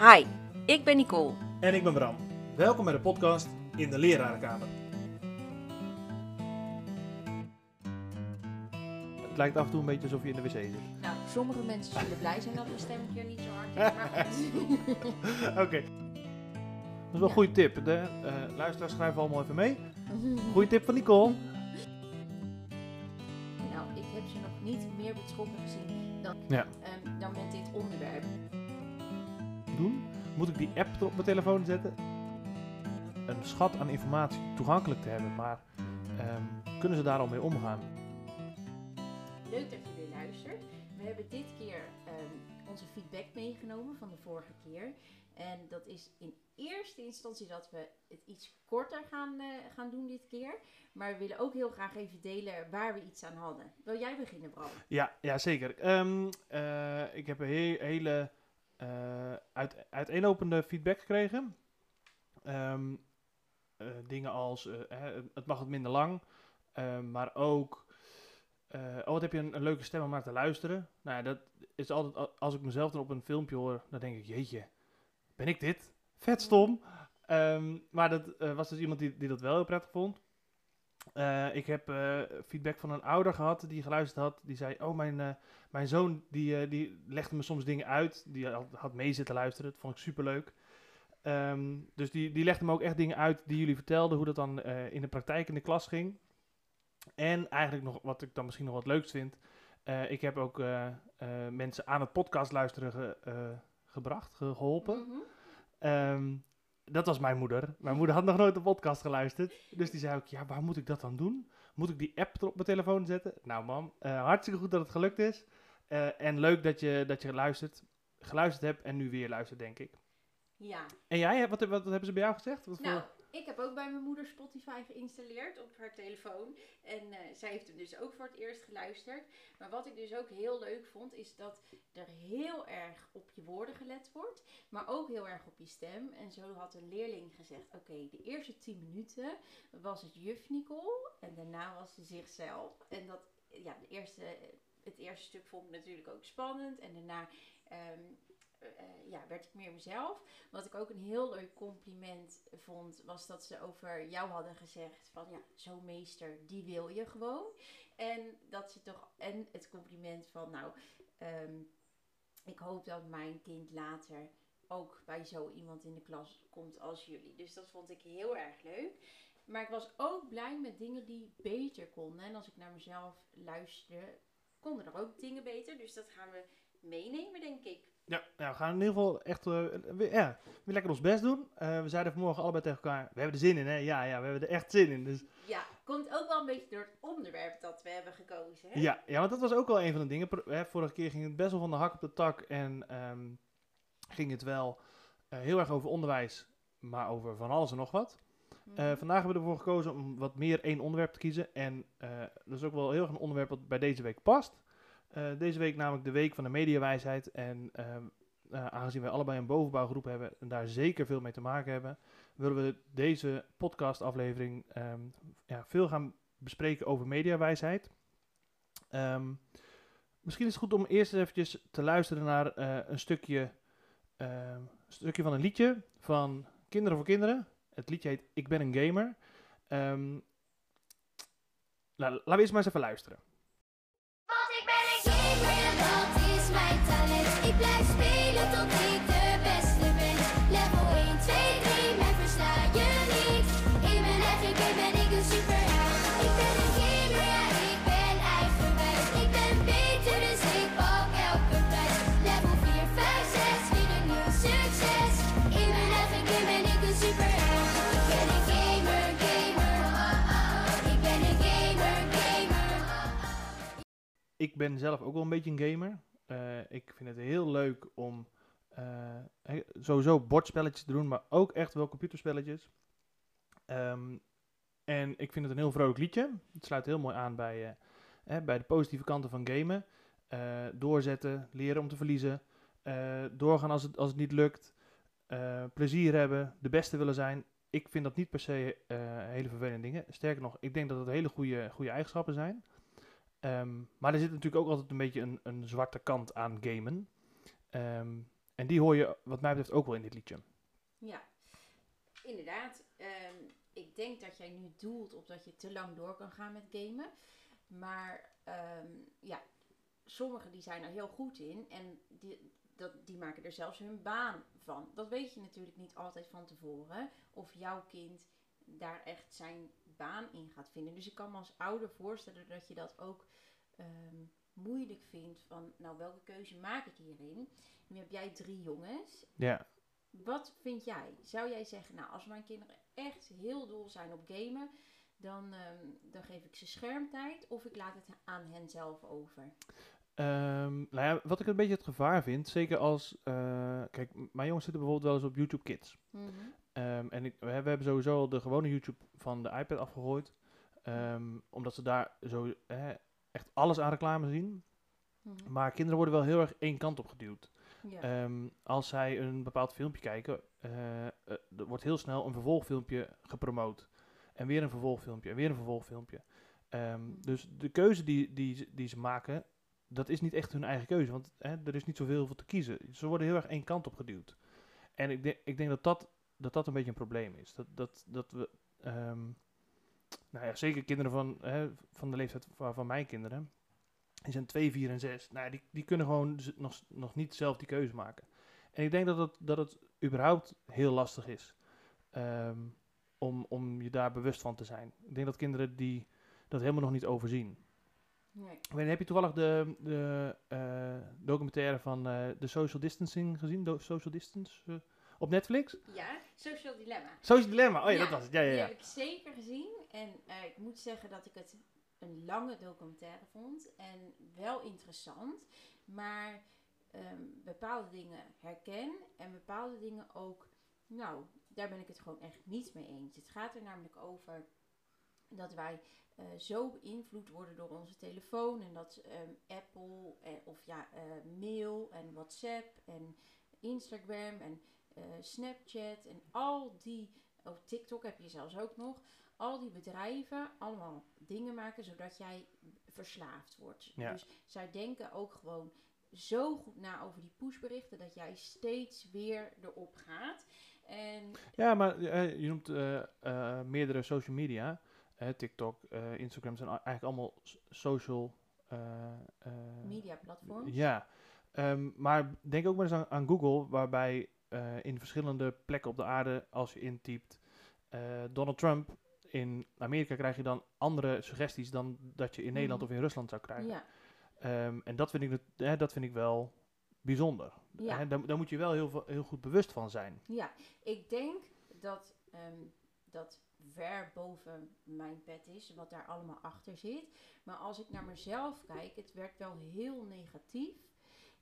Hi, ik ben Nicole. En ik ben Bram. Welkom bij de podcast In de Lerarenkamer. Het lijkt af en toe een beetje alsof je in de wc zit. Nou, sommige mensen zullen blij zijn dat mijn stem hier niet zo hard is, maar goed. Oké. Dat is wel een goede tip. De eh, luisteraars schrijven allemaal even mee. Goeie tip van Nicole. nou, ik heb ze nog niet meer betrokken gezien dan, Ja. ehm, dan met dit onderwerp. Doen. Moet ik die app er op mijn telefoon zetten? Een schat aan informatie toegankelijk te hebben, maar ehm, kunnen ze daar al mee omgaan? Leuk dat je weer luistert. We hebben dit keer ehm, onze feedback meegenomen van de vorige keer. En dat is in eerste instantie dat we het iets korter gaan, eh, gaan doen dit keer. Maar we willen ook heel graag even delen waar we iets aan hadden. Wil jij beginnen, Bram? Ja, ja zeker. Ehm, eh, ik heb een he- hele uit, uiteenlopende feedback gekregen. Ehm, eh, dingen als, eh, het mag wat minder lang, ehm, maar ook, eh, oh wat heb je een, leuke stem om naar te luisteren. Nou ja, dat is altijd, als ik mezelf dan op een filmpje hoor, dan denk ik, jeetje, ben ik dit? Vet stom. Ehm, maar dat eh, was dus iemand die, die dat wel heel prettig vond. Eh, ik heb eh, feedback van een ouder gehad die geluisterd had. Die zei, oh mijn, eh, mijn zoon die, die legde me soms dingen uit. Die had, had mee zitten luisteren. Dat vond ik superleuk. Ehm, dus die, die legde me ook echt dingen uit die jullie vertelden. Hoe dat dan in de praktijk in de klas ging. En eigenlijk nog wat ik dan misschien nog wat leukst vind. ik heb ook mensen aan het podcast luisteren ge- gebracht, ge- geholpen. Mhm. Ehm, dat was mijn moeder. Mijn moeder had nog nooit de podcast geluisterd. Dus die zei ook, ja, waar moet ik dat dan doen? Moet ik die app er op mijn telefoon zetten? Nou mam, eh, hartstikke goed dat het gelukt is. Eh, en leuk dat je, dat je luistert, geluisterd hebt en nu weer luistert, denk ik. Ja, En jij, wat, wat, wat hebben ze bij jou gezegd? Wat Nou, voor- ik heb ook bij mijn moeder Spotify geïnstalleerd op haar telefoon. En eh, zij heeft hem dus ook voor het eerst geluisterd. Maar wat ik dus ook heel leuk vond, is dat er heel erg op je woorden gelet wordt. Maar ook heel erg op je stem. En zo had een leerling gezegd, oké, de eerste 10 minuten was het juf Nicole. En daarna was ze zichzelf. En dat, ja, de eerste, het eerste stuk vond ik natuurlijk ook spannend. En daarna... ehm, eh, eh, ja, werd ik meer mezelf. Wat ik ook een heel leuk compliment vond, was dat ze over jou hadden gezegd van ja, zo'n meester, die wil je gewoon. En dat ze toch, en het compliment van nou, ehm, ik hoop dat mijn kind later ook bij zo iemand in de klas komt als jullie. Dus dat vond ik heel erg leuk. Maar ik was ook blij met dingen die beter konden. En als ik naar mezelf luisterde, konden er ook dingen beter. Dus dat gaan we meenemen, denk ik. Ja, nou, we gaan in ieder geval echt eh, weer, ja, weer lekker ons best doen. Eh, we zeiden vanmorgen allebei tegen elkaar, we hebben er zin in hè? Ja, ja, we hebben er echt zin in. Dus Ja, komt ook wel een beetje door het onderwerp dat we hebben gekozen. Hè? Ja, ja, want dat was ook wel een van de dingen. Hè, vorige keer ging het best wel van de hak op de tak en ehm, ging het wel eh, heel erg over onderwijs, maar over van alles en nog wat. Mhm. Vandaag hebben we ervoor gekozen om wat meer één onderwerp te kiezen. En dat is ook wel heel erg een onderwerp wat bij deze week past. Eh, deze week namelijk de week van de mediawijsheid. En ehm, eh, aangezien wij allebei een bovenbouwgroep hebben en daar zeker veel mee te maken hebben, willen we deze podcastaflevering ehm, ja, veel gaan bespreken over mediawijsheid. Ehm, misschien is het goed om eerst eventjes te luisteren naar eh, een stukje, stukje van een liedje van Kinderen voor Kinderen. Het liedje heet Ik ben een gamer. La- laten we eerst maar eens even luisteren. Blijf spelen tot ik de beste ben. Level 1, 2, 3, mij versta je niet. In mijn eigen game ben ik een superheld. Ik ben een gamer, ja ik ben eigenwijs. Ik ben beter, dus ik pak elke prijs. Level 4, 5, 6, weer een nieuw succes. In mijn eigen game ben ik een superheld. Ik ben een gamer, gamer. Ik ben een gamer, gamer. Ik ben zelf ook wel een beetje een gamer. Eh, ik vind het heel leuk om eh, sowieso bordspelletjes te doen, maar ook echt wel computerspelletjes. Ehm, en ik vind het een heel vrolijk liedje. Het sluit heel mooi aan bij, eh, bij de positieve kanten van gamen. Eh, doorzetten, leren om te verliezen. doorgaan als het, als het niet lukt. eh, plezier hebben, de beste willen zijn. Ik vind dat niet per se hele vervelende dingen. Sterker nog, ik denk dat het hele goede, goede eigenschappen zijn. Ehm, maar er zit natuurlijk ook altijd een beetje een, een zwarte kant aan gamen. Ehm, en die hoor je wat mij betreft ook wel in dit liedje. Ja, inderdaad. Ehm, ik denk dat jij nu doelt op dat je te lang door kan gaan met gamen. Maar ja, sommigen die zijn er heel goed in en die, dat, die maken er zelfs hun baan van. Dat weet je natuurlijk niet altijd van tevoren. Of jouw kind daar echt zijn baan in gaat vinden. Dus ik kan me als ouder voorstellen dat je dat ook ehm, moeilijk vindt. Van nou, welke keuze maak ik hierin? Nu heb jij drie jongens. Ja, Wat vind jij? Zou jij zeggen, nou, als mijn kinderen echt heel dol zijn op gamen, dan, ehm, dan geef ik ze schermtijd of ik laat het aan hen zelf over? Ehm, nou ja, wat ik een beetje het gevaar vind, zeker als... eh, kijk, mijn jongens zitten bijvoorbeeld wel eens op YouTube Kids. Ehm, en ik, we, hebben- sowieso al de gewone YouTube van de iPad afgegooid. Ehm, omdat ze daar zo hè, echt alles aan reclame zien. Mhm. Maar kinderen worden wel heel erg één kant op geduwd. Ja. Ehm, als zij een bepaald filmpje kijken, eh, eh, er wordt heel snel een vervolgfilmpje gepromoot. En weer een vervolgfilmpje, en weer een vervolgfilmpje. Ehm, dus de keuze die, die, ze- die ze maken, dat is niet echt hun eigen keuze. Want hè, er is niet zoveel voor te kiezen. Ze worden heel erg één kant op geduwd. En ik, denk ik denk dat dat, dat dat een beetje een probleem is. Dat, dat, dat we, ehm, nou ja, zeker kinderen van, hè, van de leeftijd van, van mijn kinderen, die zijn 2, 4 en 6. Nou, ja, die, die kunnen gewoon nog, nog niet zelf die keuze maken. En ik denk dat het, dat het überhaupt heel lastig is ehm, om, om je daar bewust van te zijn. Ik denk dat kinderen die dat helemaal nog niet overzien. Nee. Weet heb je toevallig de, de eh, documentaire van eh, de Social Distancing gezien? Do- social Distance? eh, op Netflix? Ja, Social Dilemma. Social Dilemma, oh ja, Ja, dat was het. Ja, ja, Die ja. heb ik zeker gezien. En eh, ik moet zeggen dat ik het een lange documentaire vond. En wel interessant. Maar ehm, bepaalde dingen herken. En bepaalde dingen ook. Nou, daar ben ik het gewoon echt niet mee eens. Het gaat er namelijk over dat wij eh, zo beïnvloed worden door onze telefoon. En dat ehm, Apple en, of ja, eh, mail en WhatsApp en Instagram en eh, Snapchat en al die, oh TikTok heb je zelfs ook nog, al die bedrijven allemaal dingen maken zodat jij verslaafd wordt. Ja. Dus zij denken ook gewoon zo goed na over die pushberichten dat jij steeds weer erop gaat. En Ja, maar eh, je noemt eh, meerdere social media. TikTok, Instagram zijn eigenlijk allemaal social... eh, mediaplatforms. Ja, Ehm, maar denk ook maar eens aan, aan Google, waarbij in verschillende plekken op de aarde, als je intypt eh, Donald Trump, in Amerika krijg je dan andere suggesties dan dat je in Nederland Mhm. of in Rusland zou krijgen. Ja, Ehm, en dat vind, ik, hè, dat vind ik wel bijzonder. Ja. Hè, daar, daar moet je wel heel, heel goed bewust van zijn. ja. ik denk dat ehm, dat ver boven mijn pet is, wat daar allemaal achter zit. Maar als ik naar mezelf kijk, het werd wel heel negatief.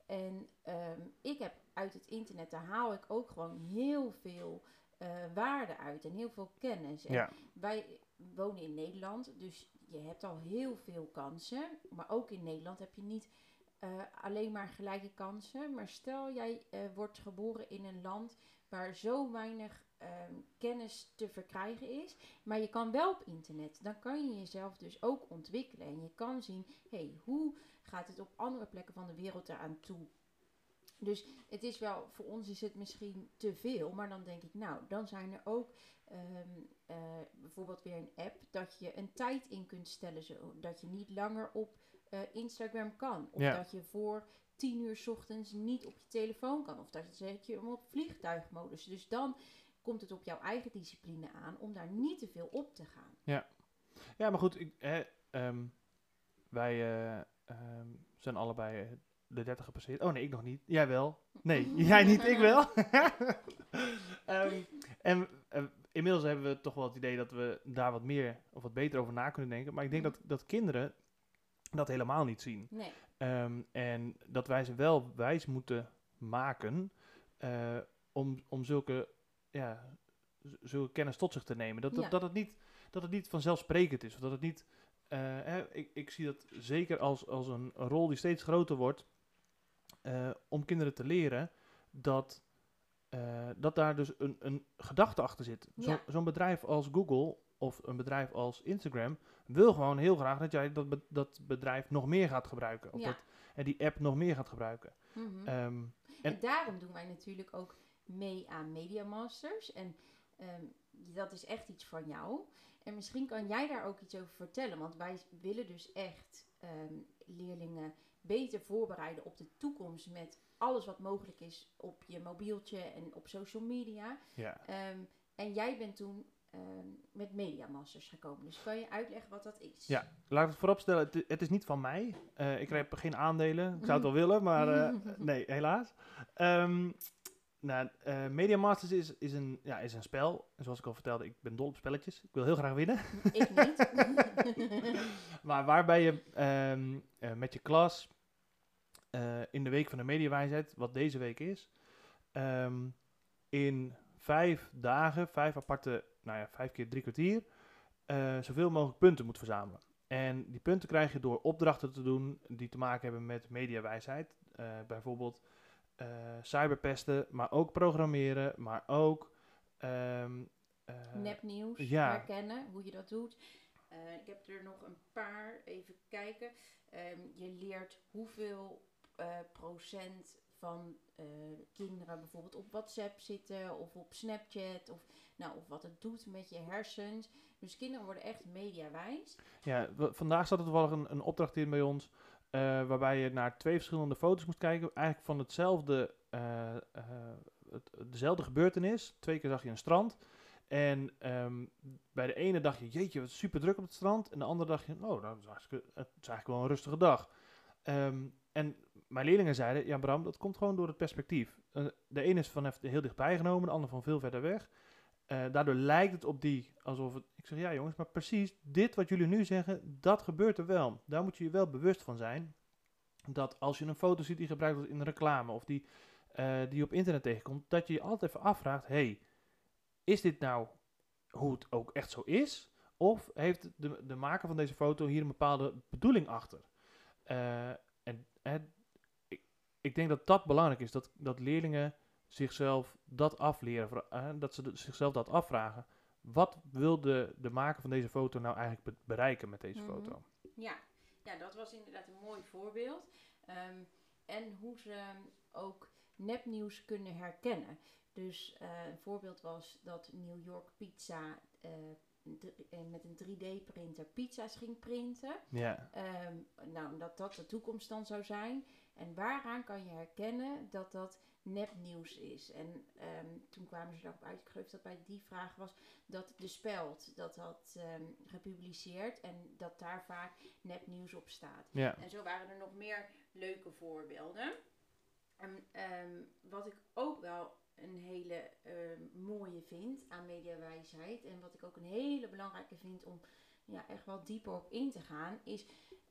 En ehm, ik heb uit het internet, daar haal ik ook gewoon heel veel eh, waarde uit en heel veel kennis. En Ja. wij wonen in Nederland, dus je hebt al heel veel kansen. Maar ook in Nederland heb je niet eh, alleen maar gelijke kansen. Maar stel jij eh, wordt geboren in een land waar zo weinig ehm, kennis te verkrijgen is. Maar je kan wel op internet. Dan kan je jezelf dus ook ontwikkelen. En je kan zien, hé, hey, hoe gaat het op andere plekken van de wereld eraan toe? Dus het is wel, voor ons is het misschien te veel. Maar dan denk ik, nou, dan zijn er ook ehm, eh, bijvoorbeeld weer een app dat je een tijd in kunt stellen. Zodat je niet langer op eh, Instagram kan. Of Ja. dat je voor tien uur 's ochtends niet op je telefoon kan. Of dat je zet je hem op vliegtuigmodus. Dus dan komt het op jouw eigen discipline aan om daar niet te veel op te gaan. Ja, maar goed, ik, hè, ehm, wij eh, ehm, zijn allebei eh, de 30 gepasseerd. Oh nee, ik nog niet. Jij wel. Nee, jij niet, ik wel. Ehm, en eh, inmiddels hebben we toch wel het idee dat we daar wat meer of wat beter over na kunnen denken. Maar ik denk dat, dat kinderen dat helemaal niet zien. Nee. En dat wij ze wel wijs moeten maken om, om zulke, ja, zulke kennis tot zich te nemen. Dat, dat, Ja. dat, het, niet, dat het niet vanzelfsprekend is. Of dat het niet, eh, hè, ik, ik zie dat zeker als, als een, rol die steeds groter wordt eh, om kinderen te leren dat, eh, dat daar dus een, een gedachte achter zit. Zo- Ja. Zo'n bedrijf als Google of een bedrijf als Instagram wil gewoon heel graag dat jij dat, be- dat bedrijf nog meer gaat gebruiken. Of Ja. dat, en die app nog meer gaat gebruiken. Ehm, En, En- daarom doen wij natuurlijk ook mee aan Media Masters. En ehm, dat is echt iets van jou. En misschien kan jij daar ook iets over vertellen. Want wij willen dus echt ehm, leerlingen beter voorbereiden op de toekomst met alles wat mogelijk is op je mobieltje en op social media. Ja. Ehm, en jij bent toen met Media Masters gekomen. Dus kan je uitleggen wat dat is? Ja. Laat ik het vooropstellen, het, het is niet van mij. Eh, ik heb geen aandelen. Ik zou het wel willen, maar eh, nee, helaas. Nou, eh, Media Masters is, is, een, ja, is een spel. En zoals ik al vertelde, ik ben dol op spelletjes. Ik wil heel graag winnen. Ik niet. Maar waarbij je ehm, eh, met je klas eh, in de week van de mediawijsheid, wat deze week is, ehm, in vijf dagen, vijf aparte, nou ja, vijf keer drie kwartier, zoveel mogelijk punten moet verzamelen. En die punten krijg je door opdrachten te doen die te maken hebben met mediawijsheid. Bijvoorbeeld eh, cyberpesten, maar ook programmeren, maar ook... eh, nepnieuws ja. herkennen, hoe je dat doet. Eh, ik heb er nog een paar, even kijken. Ehm, je leert hoeveel procent van kinderen bijvoorbeeld op WhatsApp zitten of op Snapchat of, nou, of wat het doet met je hersens. Dus kinderen worden echt mediawijs. Ja, vandaag zat er toevallig een, een opdracht in bij ons. Eh, waarbij je naar twee verschillende foto's moest kijken. Eigenlijk van hetzelfde, eh, eh, dezelfde gebeurtenis. Twee keer zag je een strand. En ehm, bij de ene dacht je, jeetje, wat super druk op het strand. En de andere dacht je, oh, nou, dat is eigenlijk, het is eigenlijk wel een rustige dag. Ehm, en mijn leerlingen zeiden, ja Bram, dat komt gewoon door het perspectief. De ene is van heel dichtbij genomen, de ander van veel verder weg. Eh, daardoor lijkt het op die alsof het. Ik zeg ja, jongens, maar precies dit wat jullie nu zeggen, dat gebeurt er wel. Daar moet je je wel bewust van zijn. Dat als je een foto ziet die gebruikt wordt in reclame of die, eh, die op internet tegenkomt, dat je je altijd even afvraagt: hey, is dit nou hoe het ook echt zo is? Of heeft de, de maker van deze foto hier een bepaalde bedoeling achter? Eh, en ik, ik denk dat dat belangrijk is, dat, dat leerlingen zichzelf dat afleren, eh, dat ze de- zichzelf dat afvragen. Wat wil de, de maker van deze foto nou eigenlijk be- bereiken met deze Mhm. foto? Ja, ja, dat was inderdaad een mooi voorbeeld. Ehm, en hoe ze ook nepnieuws kunnen herkennen. Dus eh, een voorbeeld was dat New York Pizza eh, met een 3D-printer pizza's ging printen. Ja, Ehm, nou, dat dat de toekomst dan zou zijn. En waaraan kan je herkennen dat dat nepnieuws is? En ehm, toen kwamen ze erop uit, ik geloof dat bij die vraag was, dat de Speld dat had ehm, gepubliceerd en dat daar vaak nepnieuws op staat. ja, En zo waren er nog meer leuke voorbeelden. En, ehm, wat ik ook wel een hele mooie vind aan mediawijsheid en wat ik ook een hele belangrijke vind om ja, echt wel dieper op in te gaan, is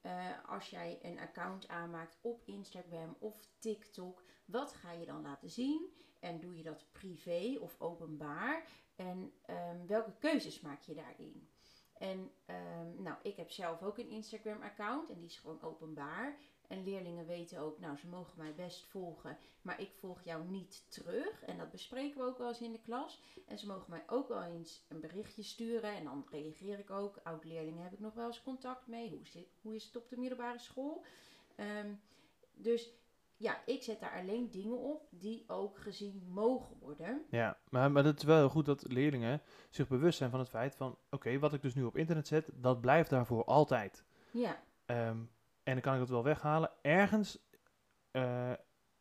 eh, als jij een account aanmaakt op Instagram of TikTok, wat ga je dan laten zien? En doe je dat privé of openbaar? En ehm, welke keuzes maak je daarin? En ehm, nou, ik heb zelf ook een Instagram-account en die is gewoon openbaar. En leerlingen weten ook, nou, ze mogen mij best volgen, maar ik volg jou niet terug. En dat bespreken we ook wel eens in de klas. En ze mogen mij ook wel eens een berichtje sturen en dan reageer ik ook. Oud-leerlingen heb ik nog wel eens contact mee. Hoe is, hoe is het op de middelbare school? Ehm, dus ja, ik zet daar alleen dingen op die ook gezien mogen worden. ja. Maar, maar het is wel heel goed dat leerlingen zich bewust zijn van het feit van... Oké, wat ik dus nu op internet zet, dat blijft daarvoor altijd. Ja, Ehm, en dan kan ik dat wel weghalen. Ergens eh,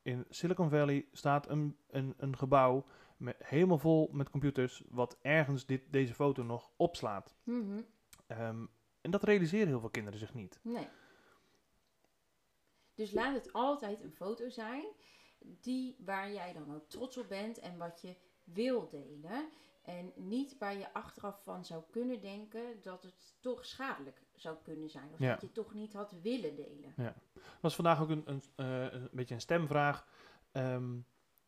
in Silicon Valley staat een, een, een gebouw met, helemaal vol met computers... wat ergens dit, deze foto nog opslaat. mhm. Ehm, en dat realiseren heel veel kinderen zich niet. Nee. Dus laat het altijd een foto zijn die waar jij dan ook trots op bent en wat je wil delen. En niet waar je achteraf van zou kunnen denken dat het toch schadelijk zou kunnen zijn. Of Ja. dat je toch niet had willen delen. Er was vandaag ook een, een, eh, een beetje een stemvraag. Ehm,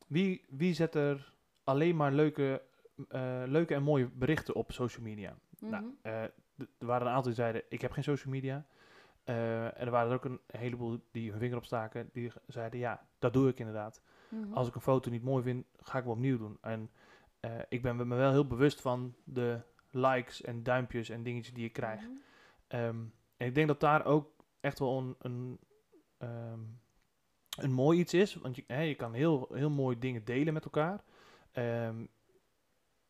wie, wie zet er alleen maar leuke, eh, leuke en mooie berichten op social media? Nou, Mhm. eh, er waren een aantal die zeiden, ik heb geen social media. Eh, en er waren er ook een heleboel die hun vinger opstaken, die zeiden, ja, dat doe ik inderdaad. Mhm. Als ik een foto niet mooi vind, ga ik hem opnieuw doen. En eh, ik ben me wel heel bewust van de likes en duimpjes en dingetjes die ik krijg. Mhm. Ehm, en ik denk dat daar ook echt wel een, een, ehm, een mooi iets is. Want je, hè, je kan heel, heel mooi dingen delen met elkaar. Ehm,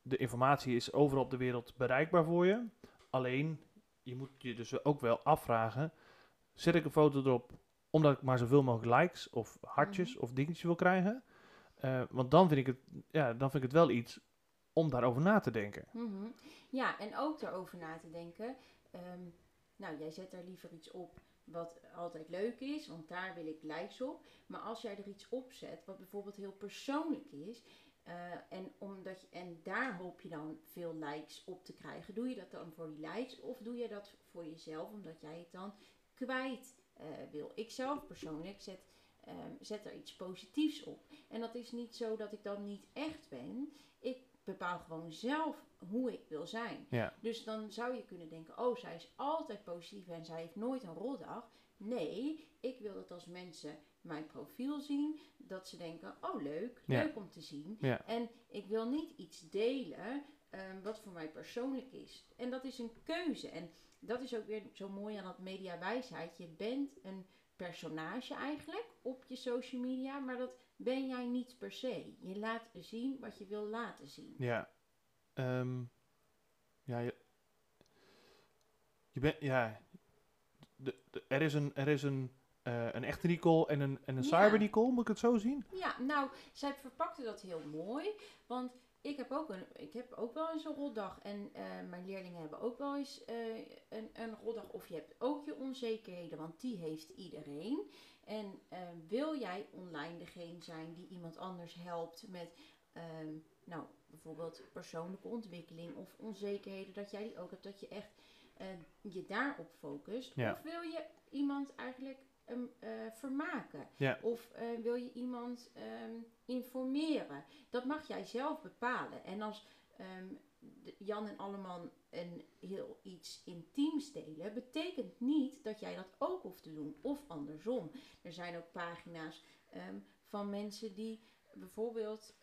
de informatie is overal op de wereld bereikbaar voor je. Alleen, je moet je dus ook wel afvragen... Zet ik een foto erop omdat ik maar zoveel mogelijk likes of hartjes Mhm. of dingetjes wil krijgen? Eh, want dan vind, ik het, ja, dan vind ik het wel iets om daarover na te denken. Mhm. Ja, en ook daarover na te denken. ehm, nou, jij zet daar liever iets op wat altijd leuk is, want daar wil ik likes op. Maar als jij er iets op zet wat bijvoorbeeld heel persoonlijk is, eh, en, omdat je, en daar hoop je dan veel likes op te krijgen, doe je dat dan voor die likes of doe je dat voor jezelf omdat jij het dan kwijt eh, wil? Ik zelf persoonlijk zet, ehm, zet er iets positiefs op. En dat is niet zo dat ik dan niet echt ben. Ik bepaal gewoon zelf hoe ik wil zijn. Ja. Dus dan zou je kunnen denken, oh, zij is altijd positief en zij heeft nooit een roldag. Nee, ik wil dat als mensen mijn profiel zien, dat ze denken, oh leuk, Ja. leuk om te zien. Ja. En ik wil niet iets delen ehm, wat voor mij persoonlijk is. En dat is een keuze. En dat is ook weer zo mooi aan dat mediawijsheid. Je bent een personage eigenlijk op je social media, maar dat ben jij niet per se. Je laat zien wat je wil laten zien. Ja. Ehm, ja, je, je bent, ja. De, de- er is een, er is een, eh, een echte Nicole en een, en een Ja. cyber Nicole, moet ik het zo zien? Ja, nou, zij verpakte dat heel mooi. Want ik heb ook, een, ik heb ook wel eens een roldag. En eh, mijn leerlingen hebben ook wel eens eh, een, een roldag. Of je hebt ook je onzekerheden, want die heeft iedereen. En eh, wil jij online degene zijn die iemand anders helpt met, ehm, nou, bijvoorbeeld persoonlijke ontwikkeling of onzekerheden, dat jij die ook hebt, dat je echt je daarop focust? Ja. Of wil je iemand eigenlijk eh, vermaken? Ja. Of eh, wil je iemand ehm, informeren? Dat mag jij zelf bepalen. En als ehm, Jan en Alleman een heel iets intiems delen, betekent niet dat jij dat ook hoeft te doen. Of andersom. Er zijn ook pagina's van mensen die bijvoorbeeld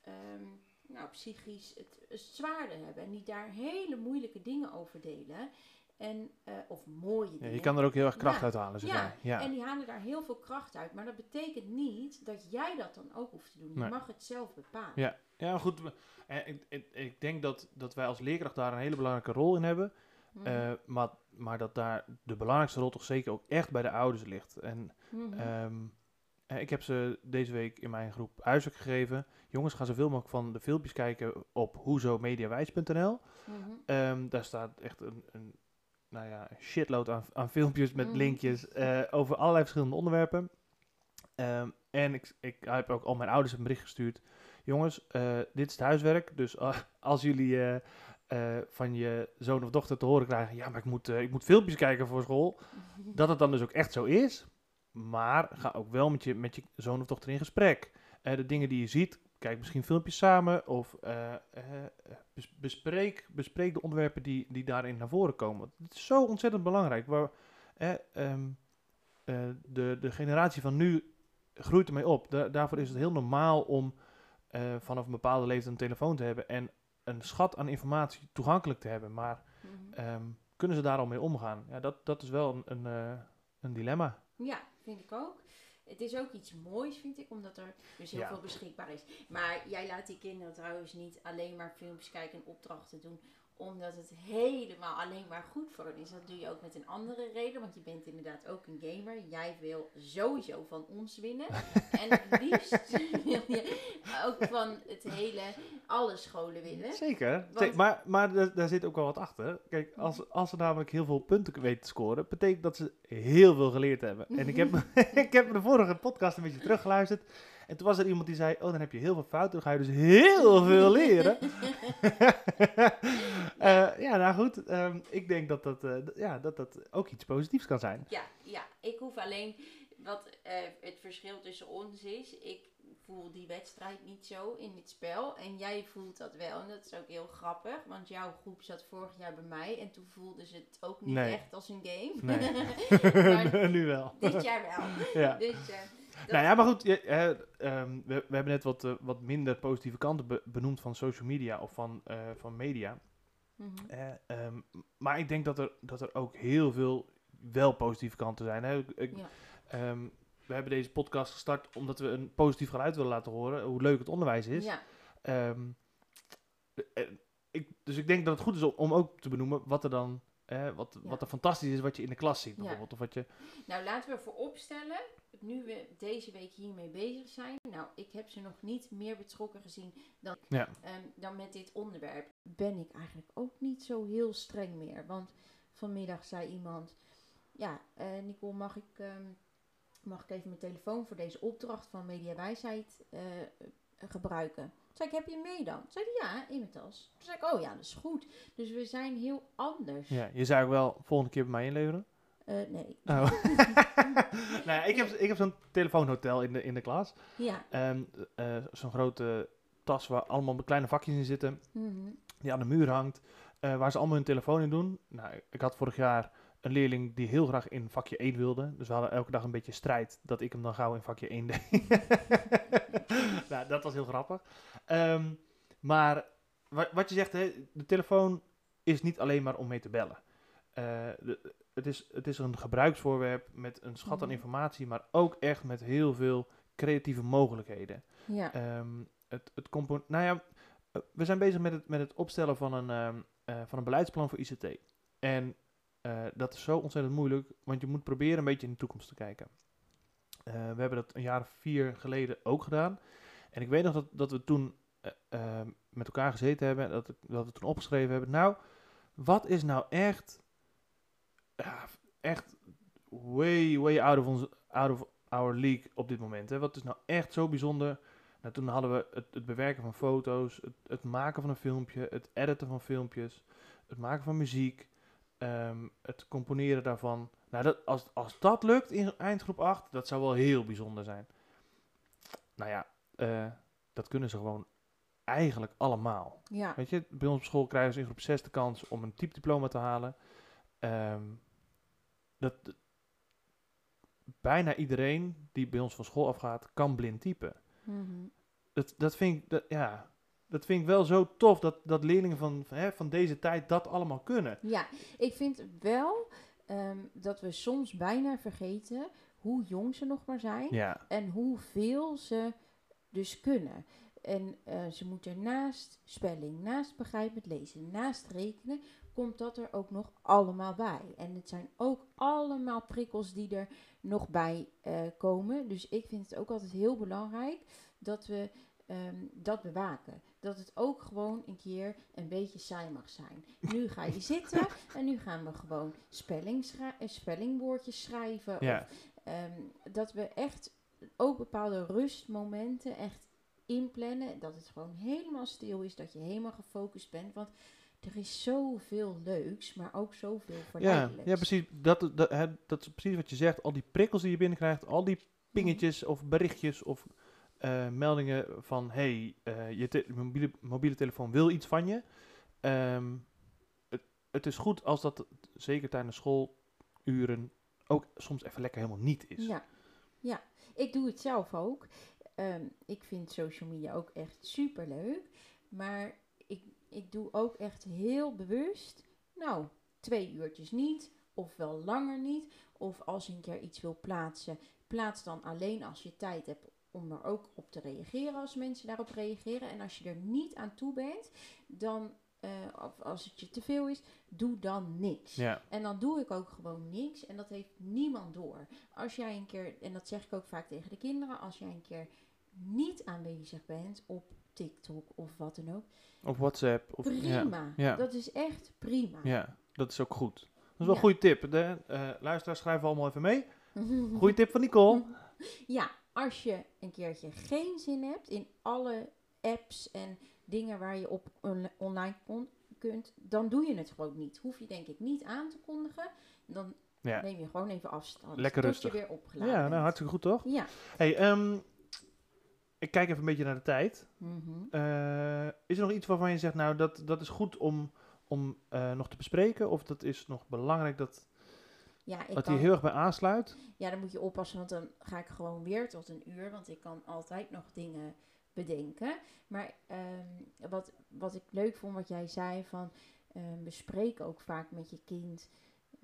nou, psychisch het, het zwaarder hebben. En die daar hele moeilijke dingen over delen. En, eh, of mooie Ja, dingen. je kan er ook heel erg kracht Ja. uit halen, zeg Ja, maar. Ja. En die halen daar heel veel kracht uit. Maar dat betekent niet dat jij dat dan ook hoeft te doen. Je Nee. mag het zelf bepalen. Ja. Ja, goed. eh, ik, ik, ik denk dat, dat wij als leerkracht daar een hele belangrijke rol in hebben. Mhm. Eh, maar, maar dat daar de belangrijkste rol toch zeker ook echt bij de ouders ligt. En Mhm. Ehm, eh, ik heb ze deze week in mijn groep huiswerk gegeven. Jongens, ga zoveel mogelijk van de filmpjes kijken op hoezomediawijs.nl. Mhm. Ehm, daar staat echt een, een, nou ja, een shitload aan, aan filmpjes met Mhm. linkjes eh, over allerlei verschillende onderwerpen. Ehm, en ik, ik heb ook al mijn ouders een bericht gestuurd. Jongens, eh, dit is het huiswerk. Dus als jullie eh, van je zoon of dochter te horen krijgen... ja, maar ik moet, ik moet filmpjes kijken voor school dat het dan dus ook echt zo is. Maar ga ook wel met je, met je zoon of dochter in gesprek. De dingen die je ziet, kijk misschien filmpjes samen. Of eh, eh, bes- bespreek, bespreek de onderwerpen die, die daarin naar voren komen. Het is zo ontzettend belangrijk. Waar, eh, ehm, eh, de, de generatie van nu groeit ermee op. Da- daarvoor is het heel normaal om eh, vanaf een bepaalde leeftijd een telefoon te hebben. En een schat aan informatie toegankelijk te hebben. Maar Mhm. Ehm, kunnen ze daar al mee omgaan? Ja, dat, dat is wel een, een, eh, een dilemma. Ja, vind ik ook. Het is ook iets moois, vind ik, omdat er dus heel Ja. veel beschikbaar is. Maar jij laat die kinderen trouwens niet alleen maar filmpjes kijken en opdrachten doen, omdat het helemaal alleen maar goed voor hen is. Dat doe je ook met een andere reden, want je bent inderdaad ook een gamer. Jij wil sowieso van ons winnen. en het liefst wil je ook van het hele, alle scholen winnen. Zeker. Want- maar maar daar, daar zit ook wel wat achter. Kijk, als, als ze namelijk heel veel punten weten te scoren, betekent dat ze heel veel geleerd hebben. En ik heb, ik heb de vorige podcast een beetje teruggeluisterd. En toen was er iemand die zei, oh, dan heb je heel veel fouten, dan ga je dus heel veel leren. Eh, ja, nou goed. ehm, ik denk dat dat, eh, ja, dat dat ook iets positiefs kan zijn. Ja, ja, ik hoef alleen wat eh, het verschil tussen ons is. Ik voel die wedstrijd niet zo in dit spel. En jij voelt dat wel. En dat is ook heel grappig. Want jouw groep zat vorig jaar bij mij. En toen voelden ze het ook niet Nee. echt als een game. Nee. maar nu wel. dit jaar wel. ja. Dus, Nou ja, maar goed, je- eh, ehm, we, we hebben net wat, eh, wat minder positieve kanten be- benoemd van social media of van, eh, van media. Mhm. Eh, ehm, maar ik denk dat er, dat er ook heel veel wel positieve kanten zijn. Hè? Ik- Ja. ehm, we hebben deze podcast gestart omdat we een positief geluid willen laten horen. Hoe leuk het onderwijs is. Ja, eh, ik, dus ik denk dat het goed is om, om ook te benoemen wat er dan, eh, wat, Ja. wat er fantastisch is wat je in de klas ziet bijvoorbeeld. Of wat je, nou laten we vooropstellen, nu we deze week hiermee bezig zijn. Nou, ik heb ze nog niet meer betrokken gezien dan, Ja. ehm, dan met dit onderwerp. Ben ik eigenlijk ook niet zo heel streng meer. Want vanmiddag zei iemand, ja, eh Nicole, mag ik, ehm, mag ik even mijn telefoon voor deze opdracht van Mediawijsheid eh gebruiken? Toen zei ik, heb je mee dan? Toen zei hij, ja, in mijn tas. Toen zei ik, oh ja, dat is goed. Dus we zijn heel anders. ja, je zou ook wel volgende keer bij mij inleveren. Eh, nee. Oh. nou, ik heb, ik heb zo'n telefoonhotel in de, in de klas. Ja. Eh, zo'n grote tas waar allemaal kleine vakjes in zitten. Mhm. die aan de muur hangt, eh, waar ze allemaal hun telefoon in doen. Nou, ik had vorig jaar een leerling die heel graag in vakje 1 wilde. Dus we hadden elke dag een beetje strijd dat ik hem dan gauw in vakje 1 deed. nou, dat was heel grappig. Ehm, maar wa- wat je zegt, hè, de telefoon is niet alleen maar om mee te bellen. Eh, de- het, is, het is een gebruiksvoorwerp met een schat aan Mhm. informatie, maar ook echt met heel veel creatieve mogelijkheden. Ja. Ehm, het, het nou ja, eh, we zijn bezig met het, met het opstellen van een, ehm, eh, van een beleidsplan voor ICT. En eh, dat is zo ontzettend moeilijk, want je moet proberen een beetje in de toekomst te kijken. Eh, we hebben dat een jaar of vier geleden ook gedaan. En ik weet nog dat, dat we toen eh, eh, met elkaar gezeten hebben, dat, ik- dat we toen opgeschreven hebben. Nou, wat is nou echt, echt way, way out of, onze, out of our league op dit moment? Hè? Wat is nou echt zo bijzonder? Nou, toen hadden we het, het bewerken van foto's, het, het maken van een filmpje, het editen van filmpjes, het maken van muziek, ehm, het componeren daarvan. Nou, dat, als, als dat lukt in eindgroep 8, dat zou wel heel bijzonder zijn. Nou ja, eh, dat kunnen ze gewoon eigenlijk allemaal. ja. Weet je, bij ons op school krijgen ze in groep 6 de kans om een typediploma te halen. Ehm, dat, bijna iedereen die bij ons van school afgaat, kan blind typen. Mhm. Dat, dat, vind ik, dat, ja, dat vind ik wel zo tof dat, dat leerlingen van, hè, van deze tijd dat allemaal kunnen. Ja, ik vind wel ehm, dat we soms bijna vergeten hoe jong ze nog maar zijn Ja, en hoeveel ze dus kunnen. En eh, ze moeten naast spelling, naast begrijpend lezen, naast rekenen, komt dat er ook nog allemaal bij. En het zijn ook allemaal prikkels die er nog bij eh, komen. Dus ik vind het ook altijd heel belangrijk dat we ehm, dat bewaken. Dat het ook gewoon een keer een beetje saai mag zijn. Nu ga je zitten en nu gaan we gewoon spelling eh, spellingwoordjes schrijven. ja. Of, ehm, dat we echt ook bepaalde rustmomenten echt inplannen. Dat het gewoon helemaal stil is. Dat je helemaal gefocust bent. Want er is zoveel leuks, maar ook zoveel Ja, verleidelijks. ja, precies. Dat, dat, hè, dat is precies wat je zegt. Al die prikkels die je binnenkrijgt, al die pingetjes of berichtjes of eh, meldingen van... hey, eh, je mobiele, mobiele telefoon wil iets van je. Ehm, het, het is goed als dat, zeker tijdens schooluren, ook soms even lekker helemaal niet is. Ja, ja. ik doe het zelf ook. Ehm, ik vind social media ook echt super leuk. Maar ik, ik doe ook echt heel bewust, nou, twee uurtjes niet, of wel langer niet. Of als je een keer iets wil plaatsen, plaats dan alleen als je tijd hebt om er ook op te reageren als mensen daarop reageren. En als je er niet aan toe bent, dan, eh, of als het je te veel is, doe dan niks. Ja, En dan doe ik ook gewoon niks en dat heeft niemand door. Als jij een keer, en dat zeg ik ook vaak tegen de kinderen, als jij een keer niet aanwezig bent op TikTok of wat dan ook, of WhatsApp. Of, prima. ja. Dat is echt prima. ja, dat is ook goed. Dat is wel een goede tip. De, eh luisteraars, schrijven allemaal even mee. Goeie tip van Nicole. Ja, als je een keertje geen zin hebt in alle apps en dingen waar je op on- online kon, kunt, dan doe je het gewoon niet. Hoef je denk ik niet aan te kondigen. Dan Ja. neem je gewoon even afstand. Lekker tot rustig. je weer opgeladen Ja, nou bent. hartstikke goed toch? Ja. Hey, ehm, ik kijk even een beetje naar de tijd. Mhm. Eh, is er nog iets waarvan je zegt, nou, dat, dat is goed om, om eh, nog te bespreken? Of dat is nog belangrijk dat, Ja, ik dat hier heel erg bij aansluit? ja, dan moet je oppassen, want dan ga ik gewoon weer tot een uur. Want ik kan altijd nog dingen bedenken. Maar ehm, wat, wat ik leuk vond, wat jij zei, van ehm, bespreek ook vaak met je kind.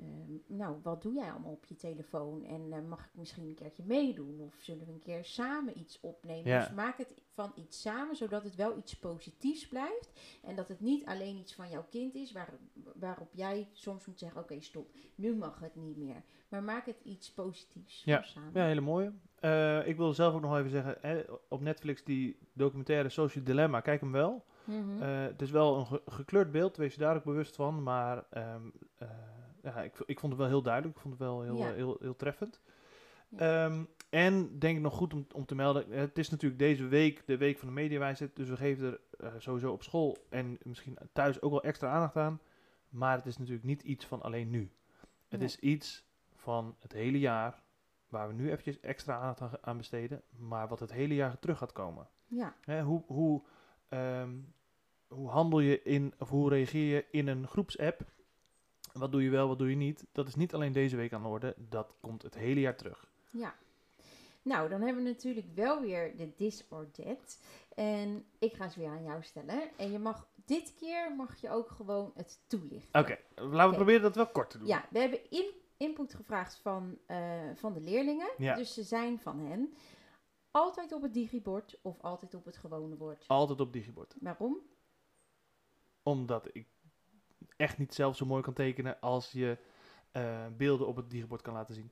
Ehm, nou, wat doe jij allemaal op je telefoon? En eh, mag ik misschien een keertje meedoen? Of zullen we een keer samen iets opnemen? Ja. Dus maak het van iets samen, zodat het wel iets positiefs blijft. En dat het niet alleen iets van jouw kind is, waar, waarop jij soms moet zeggen, oké, stop, nu mag het niet meer. Maar maak het iets positiefs Ja. samen. Ja, hele mooie. Eh, ik wil zelf ook nog even zeggen, hè, op Netflix die documentaire Social Dilemma, kijk hem wel. Mhm. Eh, het is wel een ge- gekleurd beeld, wees je daar ook bewust van. Maar ehm, eh, ja, ik, ik vond het wel heel duidelijk. Ik vond het wel heel, Ja. eh, heel, heel treffend. Ja. Ehm, en denk ik nog goed om, om te melden, het is natuurlijk deze week de week van de mediawijsheid. Dus we geven er eh, sowieso op school en misschien thuis ook wel extra aandacht aan. Maar het is natuurlijk niet iets van alleen nu. Het Nee. is iets van het hele jaar, waar we nu eventjes extra aandacht aan- aan besteden. Maar wat het hele jaar terug gaat komen. ja, Hè, hoe, hoe, ehm, hoe handel je in, of hoe reageer je in een groepsapp? Wat doe je wel, wat doe je niet? Dat is niet alleen deze week aan de orde, dat komt het hele jaar terug. ja. Nou, dan hebben we natuurlijk wel weer de this or that. En ik ga ze weer aan jou stellen. En je mag, dit keer mag je ook gewoon het toelichten. Oké, laten we proberen dat wel kort te doen. Ja, we hebben in, input gevraagd van, eh, van de leerlingen. Ja. Dus ze zijn van hen. Altijd op het digibord of altijd op het gewone bord. Altijd op digibord. Waarom? Omdat ik echt niet zelf zo mooi kan tekenen als je eh, beelden op het digibord kan laten zien.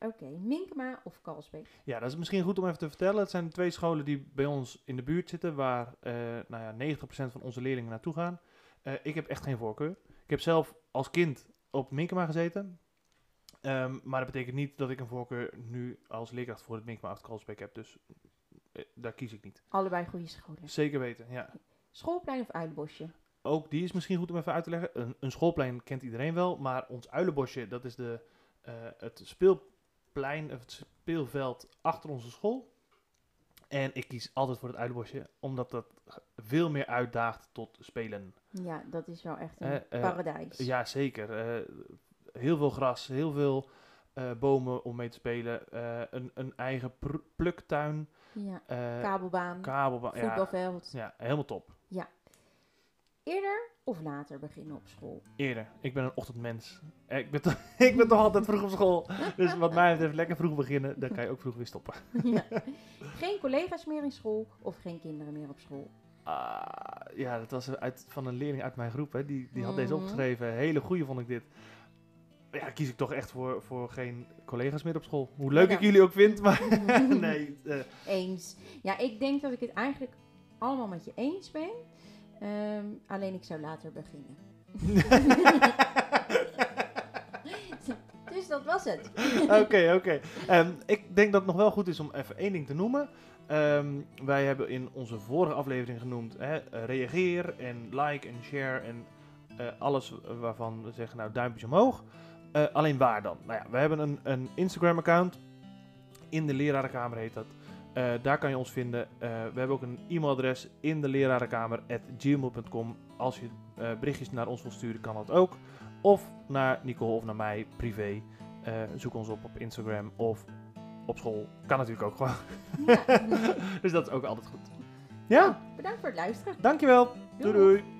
Oké, Minkema of Kalsbeek? Ja, dat is misschien goed om even te vertellen. Het zijn twee scholen die bij ons in de buurt zitten, waar eh nou ja, 90% van onze leerlingen naartoe gaan. Eh, ik heb echt geen voorkeur. Ik heb zelf als kind op Minkema gezeten. Ehm, maar dat betekent niet dat ik een voorkeur nu als leerkracht voor het Minkema of Kalsbeek heb. Dus daar kies ik niet. Allebei goede scholen. Zeker weten, ja. Schoolplein of Uilenbosje? Ook die is misschien goed om even uit te leggen. Een, een schoolplein kent iedereen wel, maar ons uilenbosje, dat is de, eh, het speelplein, of het speelveld achter onze school. En ik kies altijd voor het uilenbosje, omdat dat veel meer uitdaagt tot spelen. Ja, dat is wel echt een Eh, eh, paradijs. Ja, zeker. Heel veel gras, heel veel bomen om mee te spelen. een, een eigen pluktuin, Ja, kabelbaan, kabelbaan. Ja, voetbalveld. ja, helemaal top. Eerder of later beginnen op school? Eerder. Ik ben een ochtendmens. Eh, Ik ben, toch, ik ben toch altijd vroeg op school. Dus wat mij betreft lekker vroeg beginnen. Dan kan je ook vroeg weer stoppen. ja. Geen collega's meer in school of geen kinderen meer op school? Ah, ja, dat was uit, van een leerling uit mijn groep. Hè. Die, die had deze Mhm. opgeschreven. Hele goeie vond ik dit. Ja, kies ik toch echt voor, voor geen collega's meer op school. Hoe leuk Ja. ik jullie ook vind, maar nee. eh, Eens. Ja, ik denk dat ik het eigenlijk allemaal met je eens ben. Ehm, alleen ik zou later beginnen. Dus dat was het. Oké, oké. Ehm, ik denk dat het nog wel goed is om even één ding te noemen. Ehm, wij hebben in onze vorige aflevering genoemd, hè, reageer en like en share en eh, alles waarvan we zeggen, nou duimpjes omhoog. Eh, alleen waar dan? Nou ja, we hebben een, een Instagram account. In de lerarenkamer heet dat. Eh, daar kan je ons vinden. Eh, we hebben ook een e-mailadres in de lerarenkamer.gmail.com. Als je eh, berichtjes naar ons wilt sturen, kan dat ook. Of naar Nicole of naar mij privé. Zoek ons op op Instagram of op school. Kan natuurlijk ook gewoon. Ja. dus dat is ook altijd goed. Ja, Bedankt voor het luisteren. dankjewel. Doei Doei. doei.